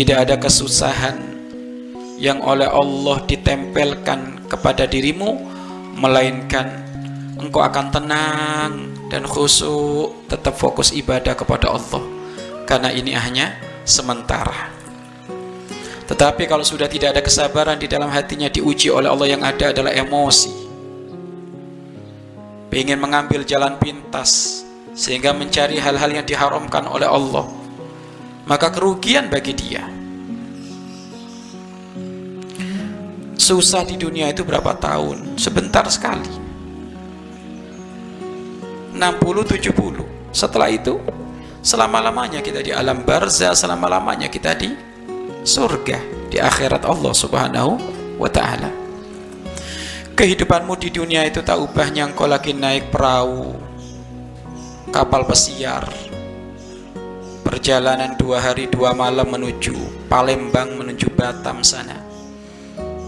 Tidak ada kesusahan yang oleh Allah ditempelkan kepada dirimu melainkan engkau akan tenang dan khusyuk tetap fokus ibadah kepada Allah. Karena ini hanya sementara. Tetapi kalau sudah tidak ada kesabaran di dalam hatinya diuji oleh Allah yang ada adalah emosi. Ingin mengambil jalan pintas sehingga mencari hal-hal yang diharamkan oleh Allah maka kerugian bagi dia susah di dunia itu berapa tahun? Sebentar sekali. 60 70. Setelah itu selama-lamanya kita di alam barzah, selama-lamanya kita di surga, di akhirat Allah Subhanahu wa taala. Kehidupanmu di dunia itu tak ubahnya engkau lagi naik perahu, kapal pesiar, perjalanan dua hari dua malam menuju Palembang menuju Batam sana.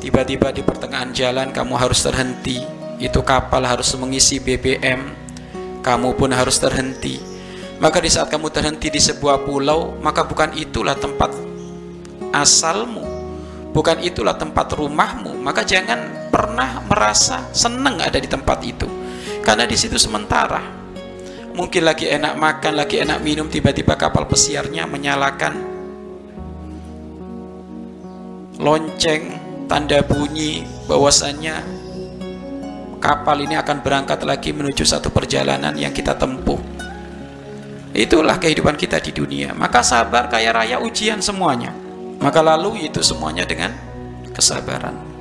Tiba-tiba di pertengahan jalan kamu harus terhenti. Itu kapal harus mengisi BBM kamu pun harus terhenti. Maka di saat kamu terhenti di sebuah pulau maka bukan itulah tempat asalmu. Bukan itulah tempat rumahmu. Maka jangan pernah merasa senang ada di tempat itu. Karena di situ sementara mungkin lagi enak makan lagi enak minum tiba-tiba kapal pesiarnya menyalakan lonceng tanda bunyi bahwasannya kapal ini akan berangkat lagi menuju satu perjalanan yang kita tempuh. Itulah kehidupan kita di dunia. Maka sabar kaya raya ujian semuanya. Maka lalu itu semuanya dengan kesabaran.